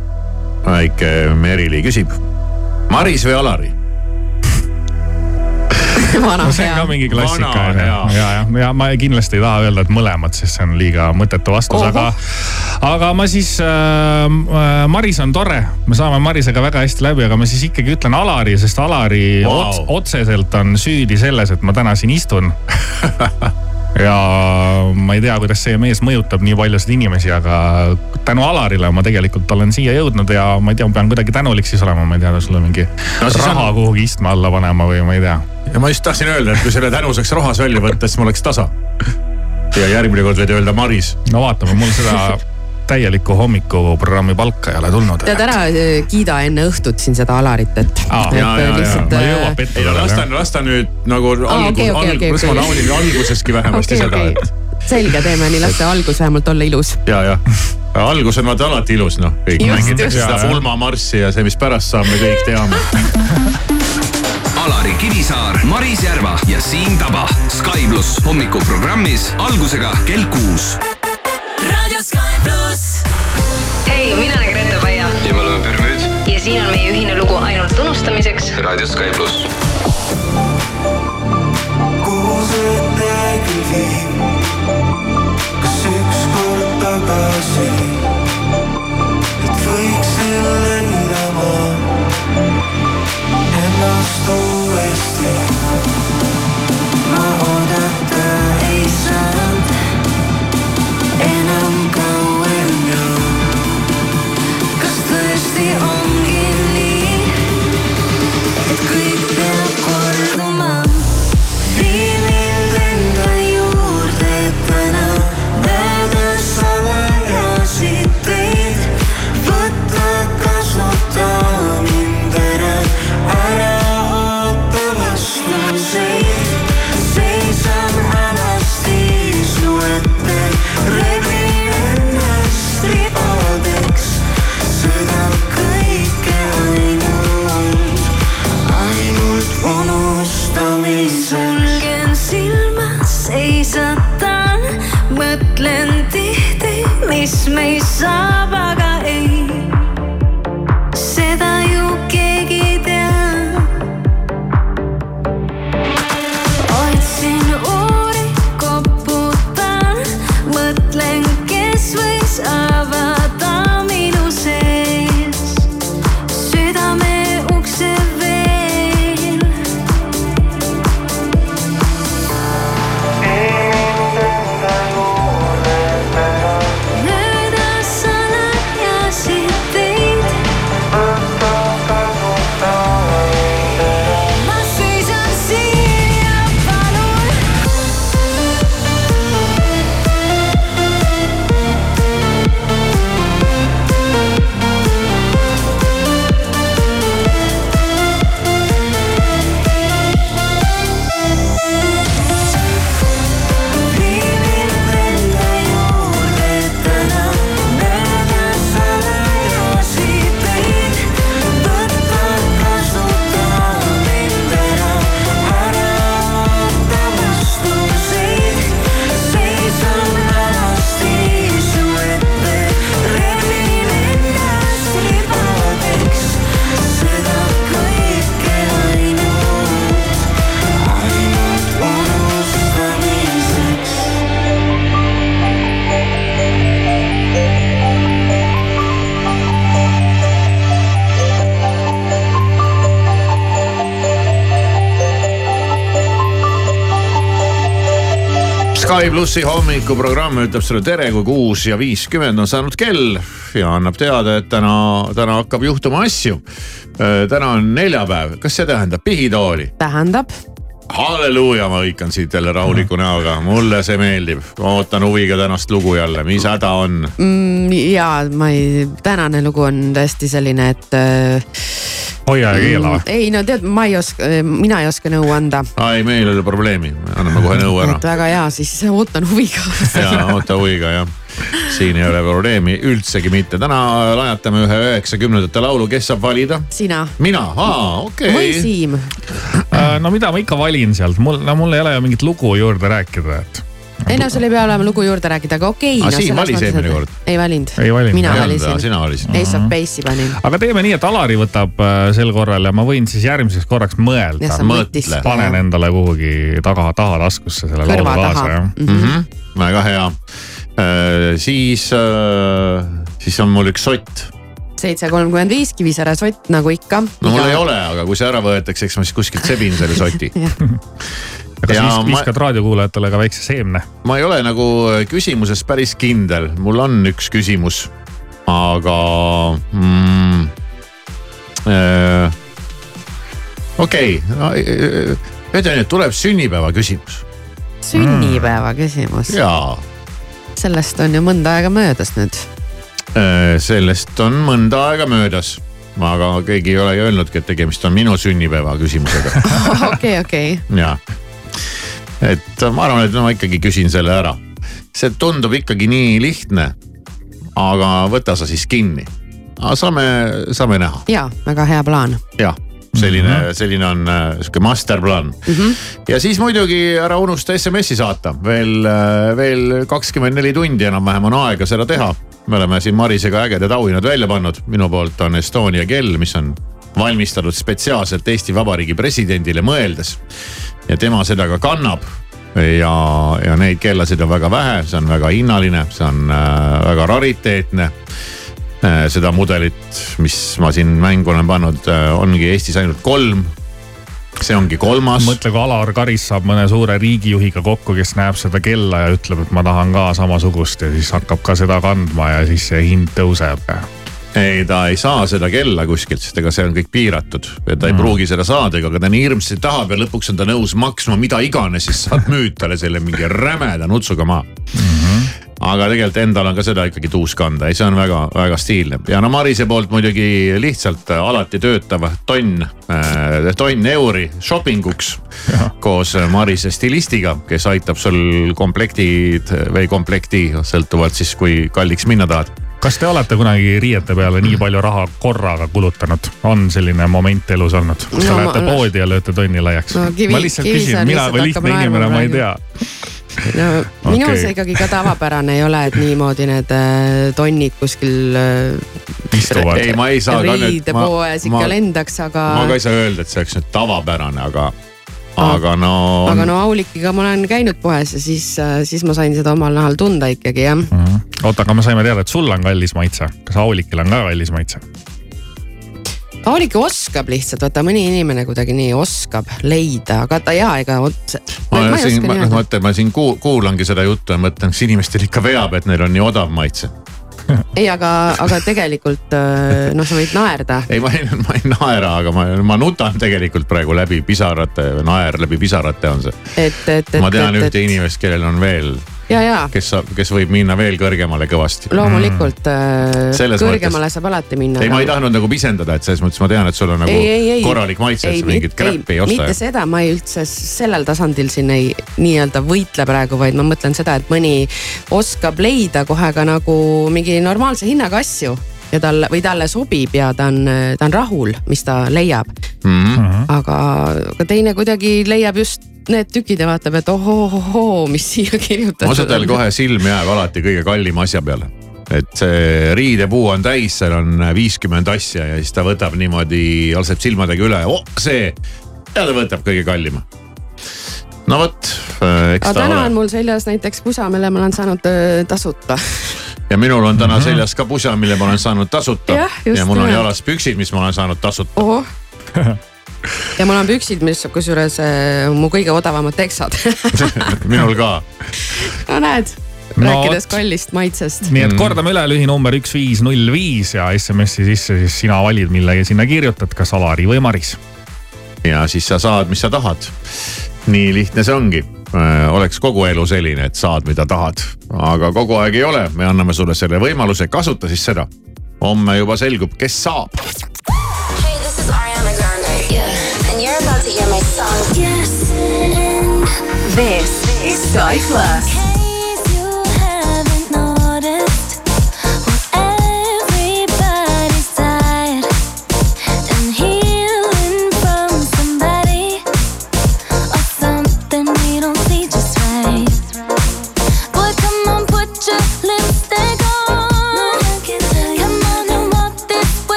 väike Merili küsib. Maris või Alari? *laughs* vana no, see on ka mingi klassika onju. ja, ja, ja ma kindlasti ei taha öelda, et mõlemad, sest see on liiga mõttetu vastus, aga, aga ma siis äh,, äh, Maris on tore, me saame Marisega väga hästi läbi, aga ma siis ikkagi ütlen Alari, sest Alari wow. ots, otseselt on süüdi selles, et ma täna siin istun *laughs* ja ma ei tea, kuidas see mees mõjutab nii paljusid inimesi, aga tänu Alarile ma tegelikult olen siia jõudnud ja ma ei tea, ma pean kuidagi tänulik siis olema, ma ei tea, sulle mingi no, raha on... kuhugi istme alla panema või ma ei tea. ja ma just tahtsin öelda, et kui selle tänu saaks rahas välja võtta, siis ma oleks tasa. ja järgmine kord võid öelda Maris. no vaatame, mul seda täielikku hommikuprogrammi palka ei ole tulnud. tead ära äh, kiida enne õhtut siin seda Alarit, et. las ta, las ta nüüd nagu okay, algus, okay, ma naudin alguseski vähemasti okay, seda okay., et. selge, teeme nii, las see algus vähemalt olla ilus. ja, jah algus on vaata alati ilus noh, kõik mängitakse seda pulmamarssi ja see, mis pärast saab, me kõik teame. *laughs* Alari Kivisaar, Maris Järva ja Siim Taba. Sky pluss hommikuprogrammis algusega kell kuus. raadio Sky. hei, mina olen Grete Paia ja me oleme Pürmüüd. ja siin on meie ühine lugu ainult unustamiseks. raadio Sky pluss kuhu see tee küll viib? kas ükskord tagasi, Sky plussi hommikuprogramm ütleb sulle tere, kui kuus ja viiskümmend on saanud kell ja annab teada, et täna, täna hakkab juhtuma asju. täna on neljapäev, kas see tähendab pihitooli? tähendab, halleluuja, ma hõikan siit jälle rahuliku näoga, mulle see meeldib, ootan huviga tänast lugu jälle, mis häda on? mm, ja ma ei, tänane lugu on tõesti selline, et äh,. Hoia ja keela või? ei no tead, ma ei oska, mina ei oska nõu anda. ei, meil ei ole probleemi, anname kohe nõu ära väga hea, siis ootan huviga. *laughs* ja oota huviga jah, siin ei ole probleemi üldsegi mitte, täna lajatame ühe üheksakümnendate laulu, kes saab valida? sina mina, aa okei või okay.. Siim, Äh, no mida ma ikka valin sealt, mul, no mul ei ole ju mingit lugu juurde rääkida, et. Ei no sul ei pea olema lugu juurde rääkida, aga okei Aga no,. Siim valis eelmine kord. ei valinud. Mina valisin. sina valisid. Ace of Base'i panin. aga teeme nii, et Alari võtab äh, sel korral ja ma võin siis järgmiseks korraks mõelda panen endale kuhugi taga, taha taskusse selle laulu kaasa, jah. mm. -hmm. väga hea. siis, siis on mul üks sott. seitse kolmkümmend viis, Kivisäre sott nagu ikka. no mul ei ole, aga kui see ära võetakse, eks ma siis kuskilt sebin selle soti. *laughs* kas Ja vis- ma- viskad raadiokuulajatele ka väikse seemne? ma ei ole nagu küsimuses päris kindel, mul on üks küsimus, aga mm,. okei okay., ütleme nii, et tuleb sünnipäeva küsimus sünnipäeva küsimus, ja sellest on ju mõnda aega möödas nüüd. äh, sellest on mõnda aega möödas. aga keegi ei ole ju öelnudki, et tegemist on minu sünnipäeva küsimusega *laughs* okei, okei, ja, et ma arvan, et ma ikkagi küsin selle ära. see tundub ikkagi nii lihtne. aga võta sa siis kinni. aga saame, saame näha. ja, väga hea plaan. jah selline mm, -hmm. selline on äh, sihuke masterplaan mm. -hmm. ja siis muidugi ära unusta SMS-i saata, veel, äh, veel kakskümmend neli tundi enam-vähem on aega seda teha. me oleme siin Marisega ägedad auhinnad välja pannud, minu poolt on Estonia kell, mis on valmistatud spetsiaalselt Eesti Vabariigi presidendile mõeldes. Ja tema seda ka kannab ja, ja neid kellasid on väga vähe, see on väga hinnaline, see on äh, väga rariteetne Äh, seda mudelit, mis ma siin mängu olen pannud, äh, ongi Eestis ainult kolm see ongi kolmas. mõtle, kui Alar Karis saab mõne suure riigijuhiga kokku, kes näeb seda kella ja ütleb, et ma tahan ka samasugust ja siis hakkab ka seda kandma ja siis see hind tõuseb. Ei, ta ei saa seda kella kuskilt, sest ega see on kõik piiratud. Ta ei mm. pruugi seda saada, aga ta nii hirmsasti tahab ja lõpuks on ta nõus maksma mida iganes, siis saad müüd talle selle mingi rämeda nutsuga maha. Mm. -hmm aga tegelikult endal on ka seda ikkagi tuus kanda ja see on väga-väga stiilne. Ja no Marise poolt muidugi lihtsalt alati töötav tonn äh,, tonn euri shopping uks koos Marise stilistiga, kes aitab sul komplektid või komplekti, sõltuvalt siis kui kalliks minna tahad kas te olete kunagi riiete peale nii palju raha korraga kulutanud, on selline moment elus olnud, kus no, te lähete ma... poodi ja lööte tonni laiaks no,? ma lihtsalt küsin, mina või lihtne inimene, ma ei tea no minul okay. see ikkagi ka tavapärane ei ole, et niimoodi need äh, tonnid kuskil äh,. istuvad. ei, ma ei saa ka nüüd. riidepoes ikka ma, lendaks, aga. ma ka ei saa öelda, et see oleks nüüd tavapärane, aga aga no. aga no Aulikiga ma olen käinud poes ja siis, äh, siis ma sain seda omal nahal tunda ikkagi jah mm -hmm.. oota, aga me saime teada, et sul on kallis maitse, kas Aulikil on ka kallis maitse? Aulik oskab lihtsalt, vaata mõni inimene kuidagi nii oskab leida, aga ta ja ega otse. ma, ma siin, ma mõtlen, ma siin kuulangi seda juttu ja mõtlen, kas inimestel ikka veab, et neil on nii odav maitse *laughs* ei, aga, aga tegelikult äh, noh, sa võid naerda. ei, ma ei, ma ei naera, aga ma, ma nutan tegelikult praegu läbi pisarate, naer läbi pisarate on see. et, et, et. ma tean et, ühte et... inimest, kellel on veel. Kes kes võib minna veel kõrgemale kõvasti. loomulikult mm. Selles kõrgemale mõttes... saab alati minna. ei, ma ei tahtnud nagu pisendada, et selles mõttes ma tean, et sul on nagu ei, ei, ei, korralik maitse, et sa mingit kräppi ei osta. mitte seda, ma ei üldse sellel tasandil siin ei nii-öelda võitle praegu, vaid ma mõtlen seda, et mõni oskab leida kohe ka nagu mingi normaalse hinnaga asju ja talle või talle sobib ja ta on, ta on rahul, mis ta leiab mm. -hmm. aga, aga teine kuidagi leiab just need tükid ja vaatab, et ohoo-ohoo, mis siia kirjutatud on. osadel kohe silm jääb alati kõige kallima asja peale et see riidepuu on täis, seal on viiskümmend asja ja siis ta võtab niimoodi, laseb silmadega üle, oh see. ja ta võtab kõige kallima. no vot, eks ta ole. täna on mul seljas näiteks pusa, mille ma olen saanud äh, tasuta ja minul on täna mm -hmm. seljas ka pusa, mille ma olen saanud tasuta. ja mul on jalas püksid, mis ma olen saanud tasuta *laughs* ja mul on püksid, mis kusjuures äh, mu kõige odavamad teksad *laughs* minul ka. no näed no, rääkides kallist maitsest. nii et mm. kordame üle lühinumber üks, viis, null, viis ja SMS-i sisse siis sina valid, mille sinna kirjutad, kas Alari või Maris. ja siis sa saad, mis sa tahad. nii lihtne see ongi oleks kogu elu selline, et saad, mida tahad, aga kogu aeg ei ole, me anname sulle selle võimaluse, kasuta siis seda. homme juba selgub, kes saab. This is Sky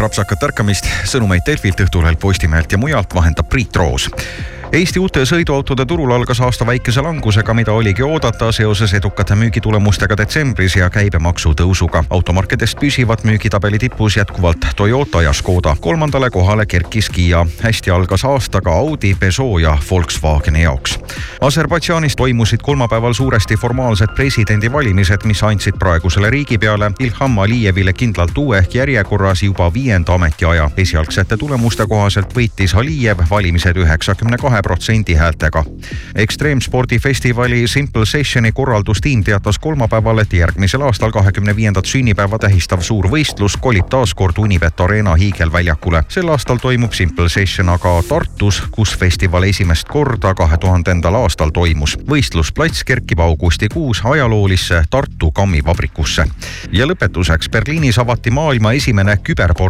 krapsakat ärkamist, sõnumeid Delfilt, Õhtulehelt, Postimehelt ja mujalt vahendab Priit Roos. Eesti uute sõiduautode turul algas aasta väikese langusega, mida oligi oodata seoses edukate müügitulemustega detsembris ja käibemaksu tõusuga. automarkedest püsivad müügitabeli tipus jätkuvalt Toyota ja Škoda. kolmandale kohale kerkis Kiia. hästi algas aasta ka Audi, Peugeot ja Volkswageni jaoks. Aserbaidžaanis toimusid kolmapäeval suuresti formaalsed presidendivalimised, mis andsid praegusele riigipeale Ilham Alijevile kindlalt uue ehk järjekorras juba viienda ametiaja. esialgsete tulemuste kohaselt võitis Alijev valimised üheksakümne kahe protsendi häältega. ekstreemspordifestivali Simple Sessioni korraldustiim teatas kolmapäeval, et järgmisel aastal kahekümne viiendat sünnipäeva tähistav suur võistlus kolib taas kord Unibet Arena hiigelväljakule. sel aastal toimub Simple Session aga Tartus, kus festival esimest korda kahe tuhandendal aastal toimus. võistlusplats kerkib augustikuus ajaloolisse Tartu kammivabrikusse. ja lõpetuseks Berliinis avati maailma esimene küberport